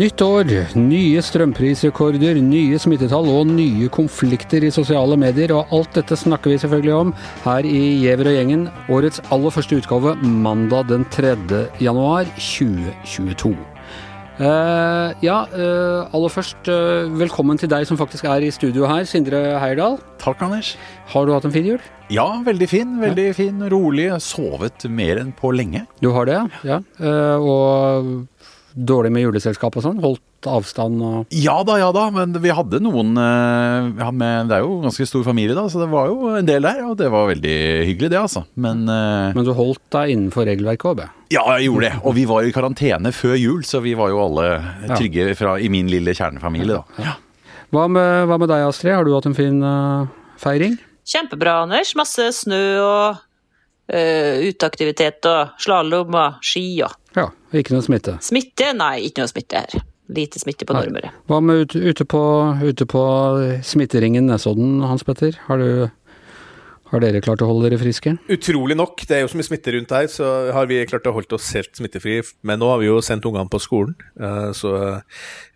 Nytt år, nye strømprisrekorder, nye smittetall og nye konflikter i sosiale medier. Og alt dette snakker vi selvfølgelig om her i Giæver og gjengen. Årets aller første utgave mandag den 3. januar 2022. Uh, ja, uh, aller først, uh, velkommen til deg som faktisk er i studio her, Sindre Heierdal. Takk, Anders. Har du hatt en fin jul? Ja, veldig fin. Veldig ja. fin, rolig. Sovet mer enn på lenge. Du har det, ja. og dårlig med juleselskap og sånn? Holdt avstand og Ja da, ja da. Men vi hadde noen ja, med, Det er jo ganske stor familie, da, så det var jo en del der. Og det var veldig hyggelig, det, altså. Men, Men du holdt deg innenfor regelverket òg, Ja, jeg gjorde det. Og vi var i karantene før jul, så vi var jo alle trygge fra, i min lille kjernefamilie, da. Ja. Hva, med, hva med deg, Astrid? Har du hatt en fin uh, feiring? Kjempebra, Anders. Masse snø og uteaktivitet og slalåm og ski og Ja, ikke noe smitte? Smitte? Nei, ikke noe smitte her. Lite smitte på Nordmøre. Hva med ute, ute, på, ute på smitteringen Nesodden, Hans Petter? Har du har dere klart å holde dere friske? Utrolig nok. Det er jo så mye smitte rundt her, så har vi klart å holde oss helt smittefri. Men nå har vi jo sendt ungene på skolen, så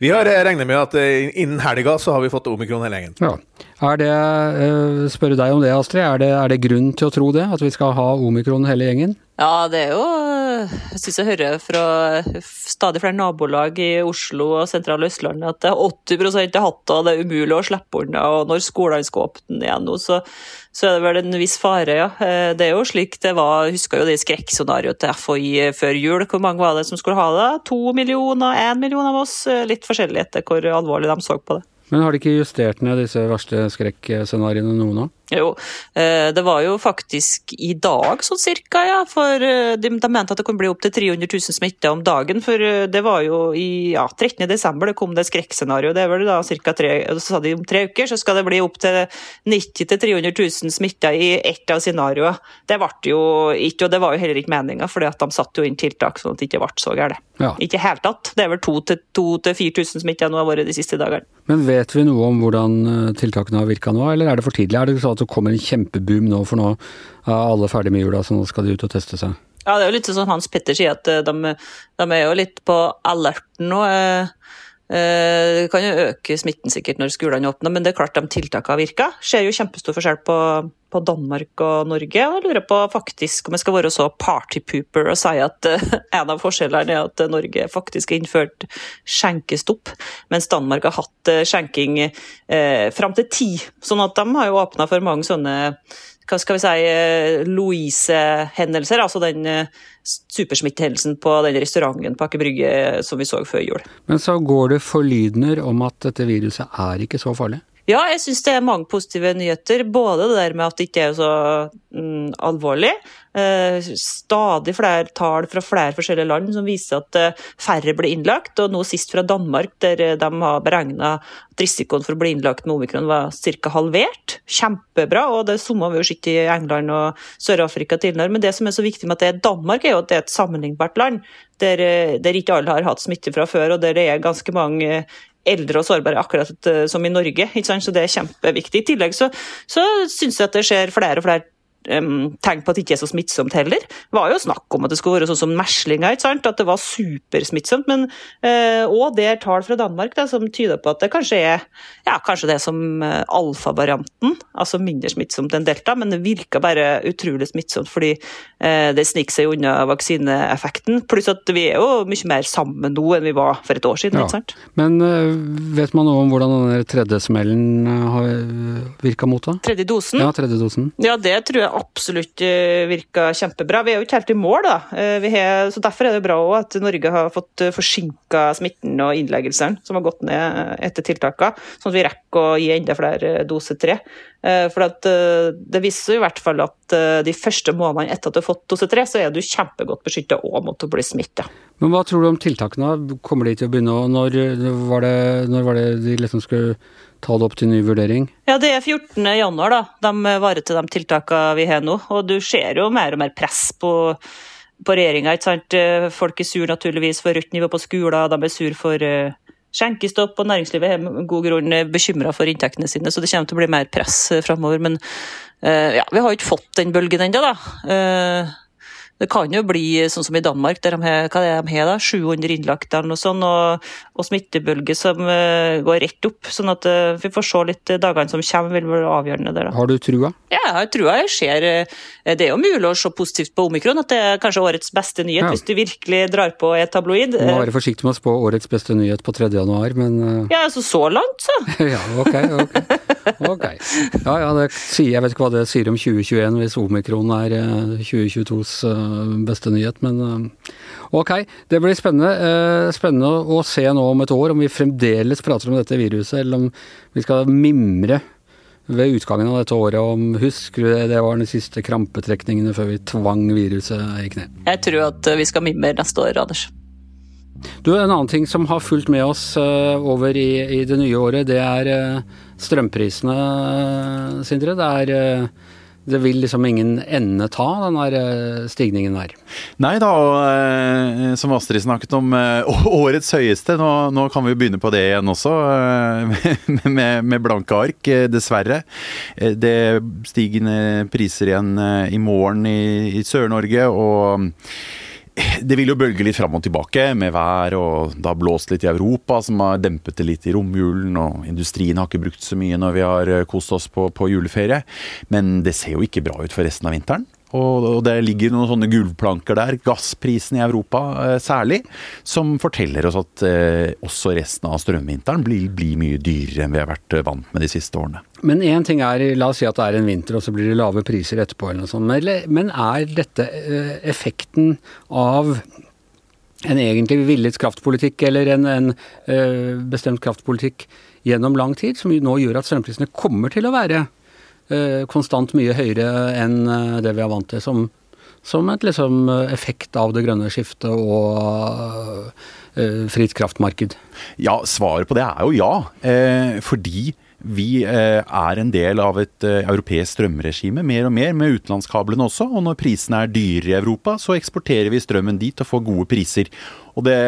vi har regnet med at innen helga så har vi fått omikron hele gjengen. Ja. Er det, spørre deg om det, Astrid, er det, er det grunn til å tro det? At vi skal ha omikron hele gjengen? Ja, det er jo Jeg syns jeg hører fra stadig flere nabolag i Oslo og sentrale Østlandet at det er 80 har hatt det, er umulig å slippe unna. Og når skolene skal åpne igjen nå, så, så, er det vel en viss fare, ja. Det er jo slik det var Jeg husker jo det skrekkscenarioet til FHI før jul. Hvor mange var det som skulle ha det? To millioner? Én million av oss? Litt forskjellig etter hvor alvorlig de så på det. Men har de ikke justert ned disse verste skrekkscenarioene noen nå? Jo, det var jo faktisk i dag sånn cirka, ja. For de, de mente at det kunne bli opptil 300 000 smitta om dagen. For det var jo i ja, 13. desember det kom det skrekkscenario. Det er vel da ca. tre Så sa de om tre uker så skal det bli opptil 90 000-300 000 smitta i ett av scenarioene. Det ble jo ikke, og det var jo heller ikke meninga, for de satte jo inn tiltak sånn at det ikke ble så galt. Ja. Ikke helt tatt. Det er vel 2000-4000 smitta nå har vært de siste dagene. Men vet vi noe om hvordan tiltakene har virka nå, eller er det for tidlig? Er det sånn at det kommer en kjempeboom nå, for nå er alle ferdig med jula, så nå skal de ut og teste seg? Ja, det er jo litt sånn Hans Petter sier, at de, de er jo litt på alerten nå. Det kan jo øke smitten sikkert når skolene åpner, men det er klart de tiltakene virker. Ser jo kjempestor forskjell på, på Danmark og Norge. og Jeg lurer på faktisk om jeg skal være så partypooper og si at en av forskjellene er at Norge faktisk har innført skjenkestopp, mens Danmark har hatt skjenking eh, fram til ti. Sånn at de har jo åpna for mange sånne hva skal vi si, Louise-hendelser, altså den supersmittehendelsen på den restauranten på Aker Brygge som vi så før jul. Men så går det forlydender om at dette viruset er ikke så farlig? Ja, jeg syns det er mange positive nyheter. Både det der med at det ikke er så mm, alvorlig. Eh, stadig flere tall fra flere forskjellige land som viser at eh, færre blir innlagt. Og nå sist fra Danmark, der de har beregna at risikoen for å bli innlagt med omikron var ca. halvert. Kjempebra. Og det samme har vi jo sett i England og Sør-Afrika tidligere. Men det som er så viktig med at det er Danmark, er jo at det er et sammenlignbart land. Der, der ikke alle har hatt smitte fra før, og der det er ganske mange eldre og sårbare, akkurat som i Norge. Så det er kjempeviktig. I tillegg så, så syns jeg at det skjer flere og flere um, tegn på at det ikke er så smittsomt heller. Det var jo snakk om at det skulle være sånn som meslinger, at det var supersmittsomt. Men uh, det er tall fra Danmark da, som tyder på at det kanskje er ja, kanskje det er som uh, alfavarianten, altså mindre smittsomt enn delta, men det virker bare utrolig smittsomt fordi uh, det sniker seg unna vaksineeffekten. Pluss at vi er jo mye mer sammen nå enn vi var for et år siden. Ja. Men vet man noe om hvordan den tredje smellen har virka mot da? Tredje dosen? Ja, tredje dosen. Ja, det tror jeg absolutt virka kjempebra. Vi er jo ikke helt i mål, da. Har, så Derfor er det bra at Norge har fått forsinka smitten og innleggelsene, som har gått ned etter tiltakene, sånn at vi rekker å gi enda flere dose tre. For det viser i hvert fall at de første månedene etter at du har fått dose tre, så er du kjempegodt beskytta òg mot å bli smitta. Men hva tror du om tiltakene? Kommer de til å begynne å Når var det, når var det de liksom skulle ta det opp til ny vurdering? Ja, Det er 14. januar, da. De varer til de tiltakene vi har nå. Og du ser jo mer og mer press på, på regjeringa. Folk er sur naturligvis for rødt nivå på skoler, de er sur for skjenkestopp, og næringslivet er med god grunn bekymra for inntektene sine, så det kommer til å bli mer press framover. Men uh, ja, vi har jo ikke fått den bølgen ennå, da. Uh, Det kan jo bli sånn som i Danmark, der de har, de har da, 700 innlagte eller noe sånt, og, og smittebølge som uh, går rett opp. Sånn at uh, vi får se litt dagene som kommer, vil være avgjørende der. da. Har du trua? Ja, jeg har trua. Jeg ser, uh, det er jo mulig å se positivt på omikron, at det er kanskje årets beste nyhet, Ja. hvis du virkelig drar på et tabloid. Må være forsiktig med å spå årets beste nyhet på 3. januar, men Ja, altså så langt, så. Ja, ok, ok. ok. Ja, ja, det sier, jeg vet ikke hva det sier om 2021 hvis omikron er eh, 2022s eh, beste nyhet, men eh, ok. Det blir spennende, eh, spennende å se nå om et år om vi fremdeles prater om dette viruset, eller om vi skal mimre ved utgangen av dette året om Husker du det, det var de siste krampetrekningene før vi tvang viruset i kne. Jeg tror at vi skal mimre neste år, Anders. Du, En annen ting som har fulgt med oss eh, over i, i det nye året, det er eh, strømprisene, eh, Sindre. Det er eh, Det vil liksom ingen ende ta, den der eh, stigningen der. Nei da, og eh, som Astrid snakket om, eh, årets høyeste. Nå, nå kan vi jo begynne på det igjen også, med, med blanke ark, dessverre. Det stigende priser igjen i morgen i, i Sør-Norge, og det vil jo bølge litt fram og tilbake med vær, og det har blåst litt i Europa, som har dempet det litt i romjulen, og industrien har ikke brukt så mye når vi har eh, kost oss på, på juleferie. Men det ser jo ikke bra ut for resten av vinteren. Og, det ligger noen sånne gulvplanker der, gassprisen i Europa eh, særlig, som forteller oss at eh, også resten av strømvinteren blir, blir mye dyrere enn vi har vært eh, vant med de siste årene. Men én ting er, la oss si at det er en vinter, og så blir det lave priser etterpå, eller noe sånt. Men, er dette effekten av en egentlig villet kraftpolitikk, eller en, en bestemt kraftpolitikk gjennom lang tid, som nå gjør at strømprisene kommer til å være konstant mye høyere enn eh, det vi er vant til, som, som et liksom effekt av det grønne skiftet og eh, fritt kraftmarked? Ja, svaret på det er jo ja. Eh, fordi vi eh, er en del av et eh, europeisk strømregime mer og mer, med utenlandskablene også. Og når prisene er dyrere i Europa, så eksporterer vi strømmen dit og får gode priser. Og det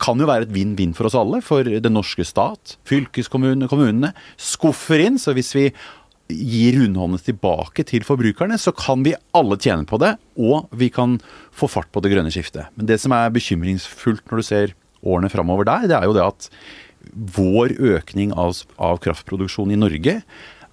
kan jo være et vinn-vinn for oss alle, for den norske stat, fylkeskommunene, kommunene, skuffer inn. Så hvis vi gir rundhåndet tilbake til forbrukerne, så kan vi alle tjene på det, og vi kan få fart på det grønne skiftet. Men det som er bekymringsfullt når du ser årene framover der, det er jo det at vår økning av, av kraftproduksjon i Norge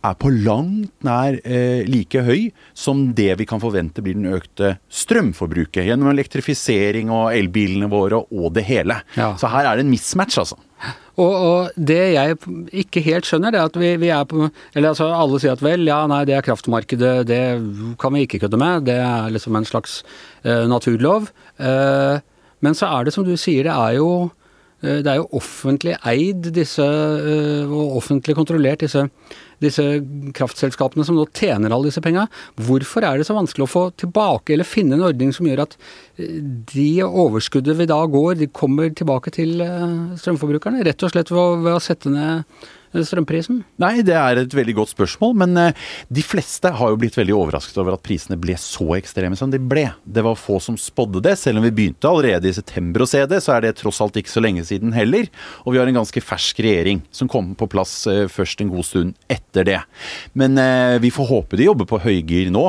er på langt nær eh, like høy som det vi kan forvente blir den økte strømforbruket gjennom elektrifisering og elbilene våre og det hele. Ja. Så her er det en mismatch, altså. Og, og det jeg ikke helt skjønner, det er at vi, vi er på Eller altså alle sier at vel, ja nei, det er kraftmarkedet, det kan vi ikke kødde med. Det er liksom en slags eh, naturlov. Eh, men så er det som du sier, det er jo eh, det er jo offentlig eid, disse, og offentlig kontrollert, disse, disse kraftselskapene som nå tjener alle disse penga. Hvorfor er det så vanskelig å få tilbake, eller finne en ordning som gjør at eh, de overskuddet vi da går, de kommer tilbake til eh, strømforbrukerne? Rett og slett ved å, ved å sette ned strømprisen? Nei, det er et veldig godt spørsmål, men eh, de fleste har jo blitt veldig overrasket over at prisene ble så ekstreme som de ble. Det var få som spådde det, selv om vi begynte allerede i september å se det, så er det tross alt ikke så lenge siden heller. Og vi har en ganske fersk regjering som kom på plass eh, først en god stund etter det. Men eh, vi får håpe de jobber på høygir nå,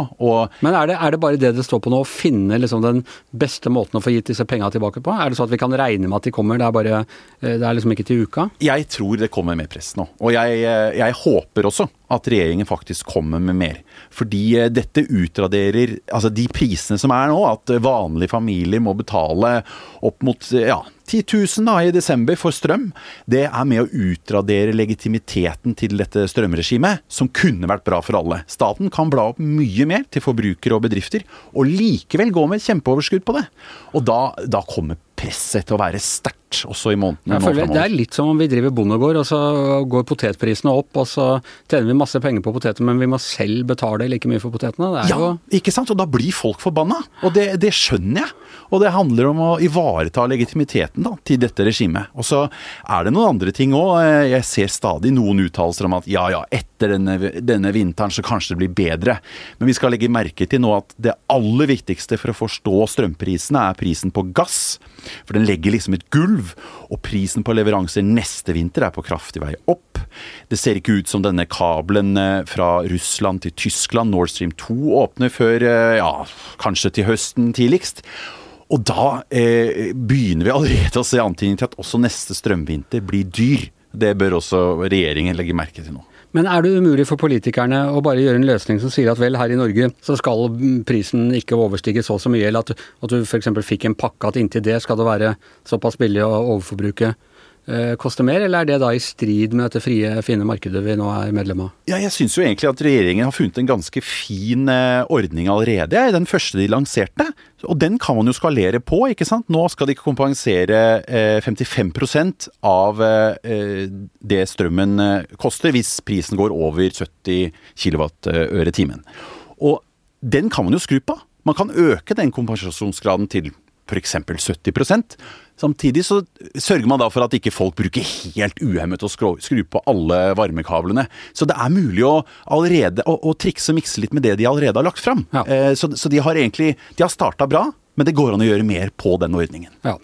Men er det, er det bare det det står på nå, å finne liksom den beste måten å få gitt disse penga tilbake på? Er det sånn at vi kan regne med at de kommer, det er bare Det er liksom ikke til uka? jeg tror det kommer mer press nå. Og jeg, eh, jeg håper også at regjeringen faktisk kommer med mer. Fordi eh, dette utraderer altså de prisene som er nå, at vanlige familier må betale opp mot eh, ja, 10 000 da, i desember for strøm. Det er med å utradere legitimiteten til dette strømregimet, som kunne vært bra for alle. Staten kan bla opp mye mer til forbrukere og bedrifter, og likevel gå med kjempeoverskudd på det. Og da, da kommer presset til å være sterkt også i månedene nå føler Det er litt som om vi driver bondegård, og så går potetprisene opp, og så tjener vi masse penger på poteter, men vi må selv betale like mye for potetene. Det Ja, jo ikke sant? Og da blir folk forbanna. Og det, det skjønner jeg. Og det handler om å ivareta legitimiteten da, til dette regimet. Og så er det noen andre ting òg. Jeg ser stadig noen uttalelser om at ja ja, etter denne, denne vinteren så kanskje det blir bedre. Men vi skal legge merke til nå at det aller viktigste for å forstå strømprisene er prisen på gass. For den legger liksom et gulv, og prisen på leveranser neste vinter er på kraftig vei opp. Det ser ikke ut som denne kabelen eh, fra Russland til Tyskland, Nord Stream 2, åpner før eh, ja, kanskje til høsten tidligst. Og da eh, begynner vi allerede å se antydninger til at også neste strømvinter blir dyr. Det bør også regjeringen legge merke til nå. Men er det umulig for politikerne å bare gjøre en løsning som sier at vel, her i Norge så skal prisen ikke overstige så så mye, eller at, at du f.eks. fikk en pakke at inntil det skal det være såpass billig å overforbruke? Eh, koste mer, eller er det da i strid med dette frie, fine markedet vi nå er medlem av? Ja, jeg syns jo egentlig at regjeringen har funnet en ganske fin eh, ordning allerede. Den første de lanserte. Og den kan man jo skalere på, ikke sant. Nå skal de ikke kompensere 55 eh, av det strømmen koster hvis prisen går over 70 kWh timen. Og den kan man jo skru på. Man kan øke den kompensasjonsgraden til f.eks. 70% Samtidig så sørger man da for at ikke folk bruker helt uhemmet å skru, på alle varmekablene. Så det er mulig å allerede å, å trikse og mikse litt med det de allerede har lagt fram. Ja. Eh, så, så, de har egentlig de har starta bra, men det går an å gjøre mer på den ordningen. Ja.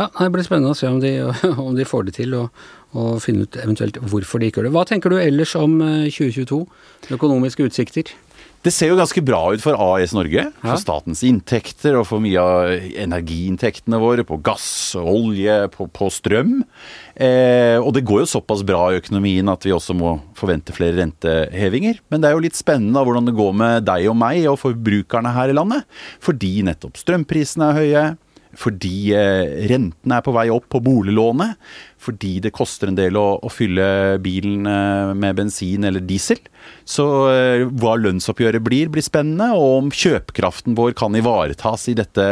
ja det blir spennende å se om de, om de får det til. og og finne ut eventuelt hvorfor de ikke gjør det. Hva tenker du ellers om 2022? Eh, Økonomiske utsikter? Det ser jo ganske bra ut for AS Norge. For statens inntekter og for mye av energiinntektene våre på gass, olje, på, på strøm. Eh, og det går jo såpass bra i økonomien at vi også må forvente flere rentehevinger. Men det er jo litt spennende hvordan det går med deg og meg og forbrukerne her i landet. Fordi nettopp strømprisene er høye, fordi renten rentene er på vei opp på boliglånet, fordi det koster en del å, å fylle bilen eh, med bensin eller diesel. Så eh, hva lønnsoppgjøret blir, blir spennende, og om kjøpekraften vår kan ivaretas i dette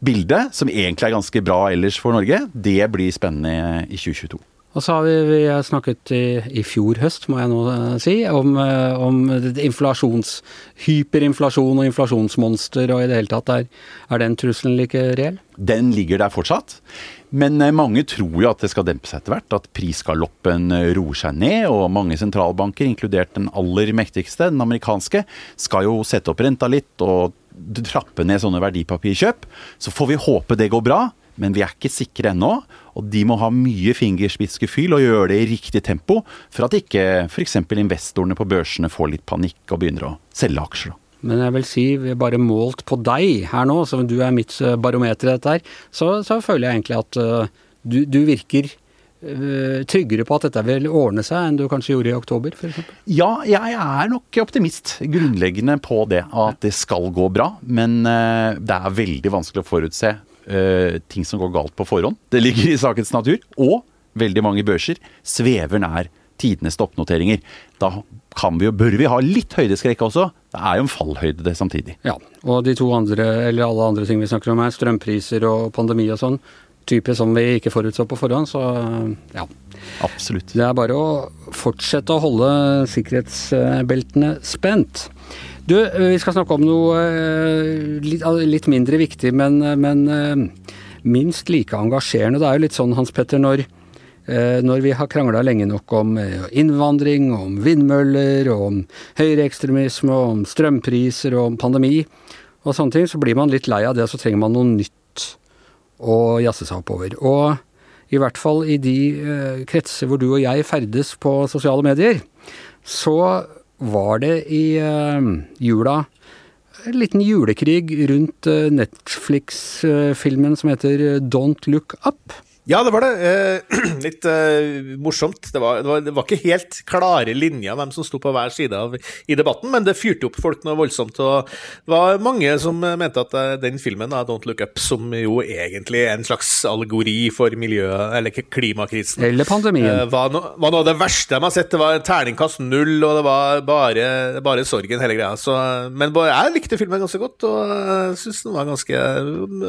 bildet, som egentlig er ganske bra ellers for Norge, det blir spennende i 2022. Og så har vi, vi har snakket i, i, fjor høst, må jeg nå uh, si, om, uh, om inflasjons, hyperinflasjon og inflasjonsmonster og i det hele tatt. Er, er den trusselen like reell? Den ligger der fortsatt. Men uh, mange tror jo at det skal dempe seg etter hvert, at prisgaloppen roer seg ned. Og mange sentralbanker, inkludert den aller mektigste, den amerikanske, skal jo sette opp renta litt og trappe ned sånne verdipapirkjøp. Så får vi håpe det går bra men vi er ikke sikre ennå. Og de må ha mye fingerspitzgefühl og gjøre det i riktig tempo, for at ikke f.eks. investorene på børsene får litt panikk og begynner å selge aksjer. Men jeg vil si, bare målt på deg her nå, som du er mitt eh, barometer i dette her, så, så, føler jeg egentlig at uh, du, du, virker uh, tryggere på at dette vil ordne seg enn du kanskje gjorde i oktober, f.eks.? Ja, jeg er nok optimist grunnleggende på det, at det skal gå bra. Men uh, det er veldig vanskelig å forutse ting som går galt på forhånd. Det ligger i sakens natur. Og veldig mange børser svever nær tidenes toppnoteringer. Da kan vi og bør vi ha litt høydeskrekk også. Det er jo en fallhøyde det samtidig. Ja, og de to andre, eller alle andre ting vi snakker om her, strømpriser og pandemi og sånn, type som vi ikke forutså på forhånd, så ja. Absolutt. Det er bare å fortsette å holde sikkerhetsbeltene spent. Du, vi skal snakke om noe eh, litt, litt mindre viktig, men, men, eh, minst like engasjerende. Det er jo litt sånn, Hans Petter, når, eh, når vi har krangla lenge nok om innvandring, om vindmøller, om høyreekstremisme, om strømpriser og om pandemi og sånne ting, så blir man litt lei av det, og så trenger man noe nytt å jazze seg oppover. Og i hvert fall i de kretser hvor du og jeg ferdes på sosiale medier, så var det i uh, jula en liten julekrig rundt uh, Netflix-filmen som heter Don't Look Up. Ja, det var det. Eh, litt eh, morsomt. Det var, det, var, det var, ikke helt klare linjer hvem som sto på hver side av i debatten, men det fyrte opp folk noe voldsomt. Og det var mange som mente at eh, den filmen, da, 'Don't Look Up', som jo egentlig er en slags allegori for miljøet, eller klimakrisen Eller pandemien. Eh, var, no, var, noe av det verste de har sett. Det var terningkast null, og det var bare, bare sorgen, hele greia. Så, men jeg likte filmen ganske godt, og syns den var ganske,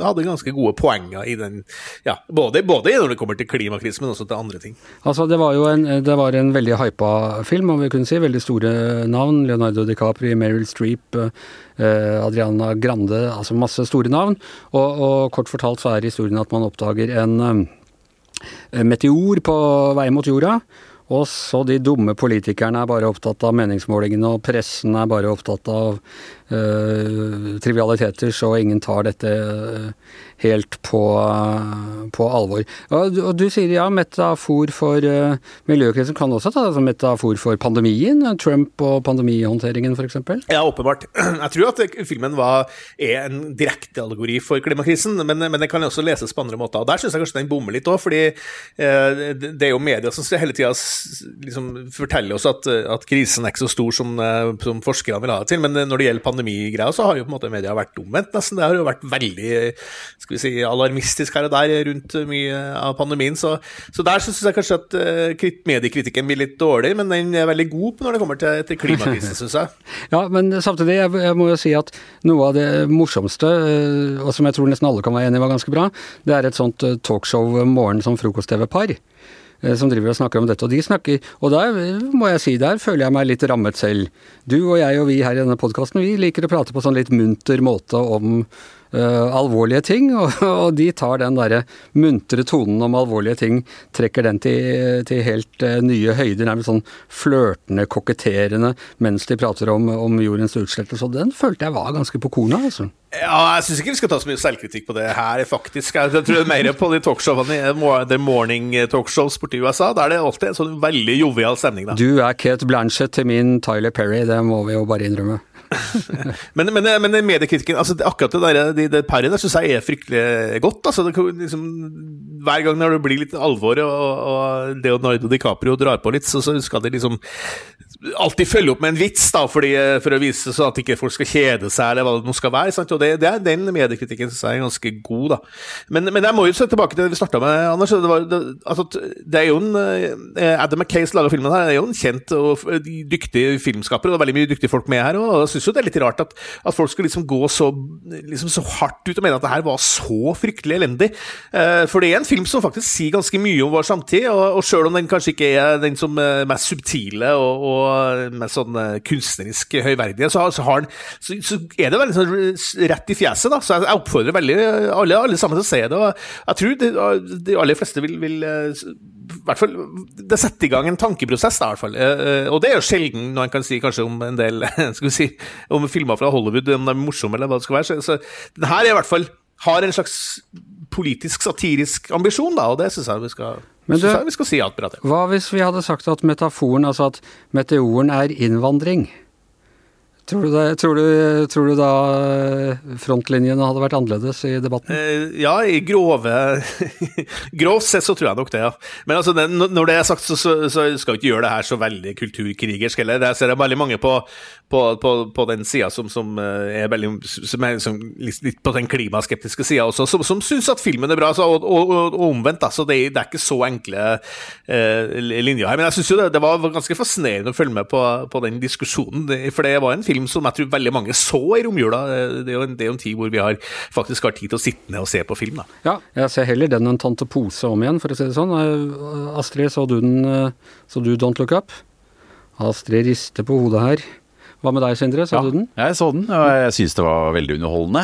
hadde ganske gode poenger i den. Ja, både, både det når det kommer til klimakrisen, men også til andre ting. Altså, det var jo en, var en veldig hypa film, om vi kunne si. Veldig store navn. Leonardo DiCaprio, Meryl Streep, eh, Adriana Grande. Altså masse store navn. Og, og, kort fortalt så er historien at man oppdager en eh, meteor på vei mot jorda. Og så de dumme politikerne er bare opptatt av meningsmålingene, og pressen er bare opptatt av uh, trivialiteter, så ingen tar dette helt på, på alvor. Og, og, du sier ja, metafor for uh, miljøkrisen kan også ta det som metafor for pandemien? Trump og pandemihåndteringen f.eks.? Ja, åpenbart. Jeg tror at filmen var, er en direkte allegori for klimakrisen, men, men den kan også leses på andre måter. Og Der syns jeg kanskje den bommer litt òg, fordi uh, det er jo media som hele tida liksom, forteller oss at, at, krisen er ikke så stor som, som forskerne vil ha det til. Men når det gjelder pandemigreia, så har jo på en måte media vært omvendt, nesten. Det har jo vært veldig skal vi si, alarmistisk her og der rundt mye av pandemien. Så, så der syns jeg kanskje at uh, mediekritikken blir litt dårlig, men den er veldig god når det kommer til, til klimakrisen, syns jeg. ja, men samtidig, jeg, jeg, må jo si at noe av det morsomste, uh, og som jeg tror nesten alle kan være enig i var ganske bra, det er et sånt uh, talkshow morgen som frokost-TV-par som driver og snakker om dette. Og de snakker, og der må jeg si, der føler jeg meg litt rammet selv. Du og jeg og vi her i denne podkasten, vi liker å prate på sånn litt munter måte om alvorlige ting, og, og, de tar den derre muntre tonen om alvorlige ting, trekker den til, til helt uh, nye høyder, nærmest sånn flørtende, koketterende, mens de prater om, om jordens utslettelse. Og den følte jeg var ganske på kornet, altså. Ja, jeg syns ikke vi skal ta så mye selvkritikk på det her, faktisk. Jeg tror det er mer på de talkshowene The Morning Talkshows borti USA. Da er det alltid en sånn veldig jovial stemning, da. Du er Kate Blanchett til min Tyler Perry, det må vi jo bare innrømme. men, men, men mediekritikken altså, Akkurat det, der, det, det paret der syns jeg er fryktelig godt. Altså, det, liksom, hver gang når det blir litt alvor og, og Leonardo DiCaprio drar på litt, så, så skal de liksom alltid følge opp med en vits da, fordi, for å vise sånn at ikke folk skal kjede seg, eller hva det nå skal være. Sant? Og det, det er Den mediekritikken syns jeg er ganske god. da. Men, men jeg må jo se tilbake til det vi starta med, Anders. Det, var, det, altså, det, er jo en eh, Adam McKay som lager filmen her, er jo en kjent og dyktig filmskaper. og det er veldig mye dyktige folk med her. og Jeg syns jo det er litt rart at, at folk skulle liksom gå så, liksom så, hardt ut og mene at det her var så fryktelig elendig. Eh, for det er en film som faktisk sier ganske mye om vår samtid, og, og sjøl om den kanskje ikke er den som er mest subtile og, og med sånn eh, kunstnerisk høyverdige, så, så, han, så, så, er det veldig sånn rett i fjeset. da, Så jeg, oppfordrer veldig alle, alle sammen til å se det. og Jeg tror de, de aller fleste vil, vil eh, hvert fall, Det setter i gang en tankeprosess, da, i hvert fall. Eh, og det er jo sjelden når en kan si kanskje om en del skal vi si, om filmer fra Hollywood, om de er morsomme eller hva det skal være. Så, så den her er i hvert fall har en slags politisk, satirisk ambisjon, da, og det syns jeg vi skal men du, vi skal si alt bra til. Hva hvis vi hadde sagt at metaforen, altså at meteoren er innvandring? Tror du, det, tror, du, tror du, da eh, frontlinjene hadde vært annerledes i debatten? Eh, ja, i grove Grovt sett så tror jeg nok det, ja. Men altså, det, når det er sagt, så, så, så, skal vi ikke gjøre det her så veldig kulturkrigersk heller. Jeg ser veldig mange på, på, på, på den sida som, som, eh, er veldig som er liksom litt på den klimaskeptiske sida også, som, som syns at filmen er bra, så, og, og, og, omvendt. Altså, det, det, er ikke så enkle eh, linjer her. Men jeg syns jo det, det, var ganske fascinerende å følge med på den diskusjonen, for det var en film film som jeg tror veldig mange så i romjula. Det er jo en, det er en tid hvor vi har, faktisk har tid til å sitte ned og se på film. Da. Ja, jeg ser heller den enn Tante Pose om igjen, for å si det sånn. Eh, Astrid, så du den, eh, så du Don't Look Up? Astrid rister på hodet her. Hva med deg, Sindre? Så ja, du den? Jeg så den, og jeg syns det var veldig underholdende.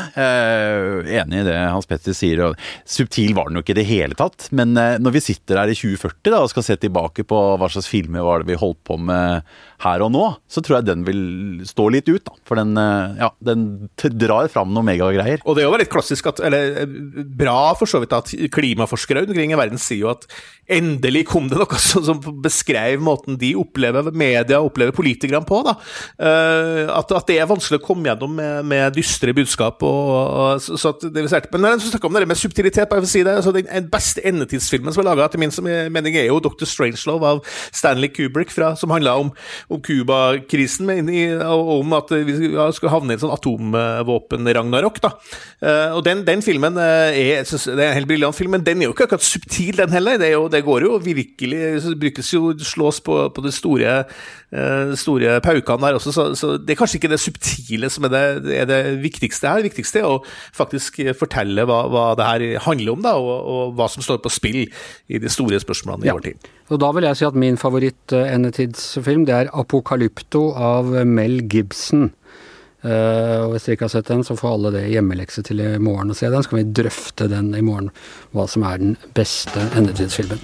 Enig i det Hans Petter sier. Subtil var den jo ikke i det hele tatt. Men eh, når vi sitter her i 2040 da, og skal se tilbake på hva slags filmer var det vi holdt på med her og nå, så tror jeg den vil stå litt ut. da. For den, eh, ja, den drar fram noen megagreier. Og det er jo litt klassisk at, eller eh, bra for så vidt at klimaforskere rundt omkring i verden sier jo at endelig kom det noe som, som beskrev måten de opplever media opplever politikerne på. da. At, at, det er vanskelig å komme gjennom med, med dystre budskap. Og, og, så, så det vi Men når jeg snakker om det med subtilitet, bare for å si det, altså Den beste endetidsfilmen som er laga, er jo Dr. Strangelove av Stanley Kubrick, fra, som handla om, om Cuba-krisen, og om at vi skal havne i en sånn atomvåpen-ragnarok. Uh, og den, den filmen er, synes, det er en helt briljant film, men den er jo ikke akkurat subtil, den heller. Det, jo, det går jo virkelig brukes jo slås på, på de store, store paukene der også, så, så, det er kanskje ikke det subtile som er det, er det viktigste her. Det viktigste er å faktisk fortelle hva, hva det her handler om, da, og, og, hva som står på spill i de store spørsmålene i ja. vår tid. Og Da vil jeg si at min favoritt-endetidsfilm det er 'Apokalypto' av Mel Gibson. Uh, og Hvis dere ikke har sett den, så får alle det hjemmelekse til i morgen å se den. Så kan vi drøfte den i morgen, hva som er den beste endetidsfilmen.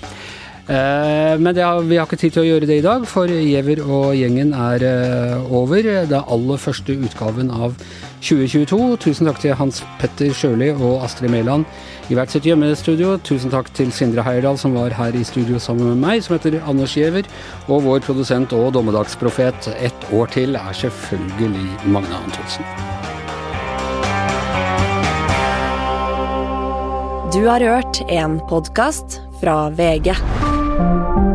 Eh, men har, vi har ikke tid til å gjøre det i dag, for Giæver og gjengen er eh, over. Det er aller første utgaven av 2022. Tusen takk til Hans Petter Sjøli og Astrid Mæland i hvert sitt hjemmestudio. Tusen takk til Sindre Heierdal, som var her i studio sammen med meg, som heter Anders Giæver. Og vår produsent og dommedagsprofet ett år til er selvfølgelig Magne Antonsen. Du har hørt en podkast fra VG. Thank you.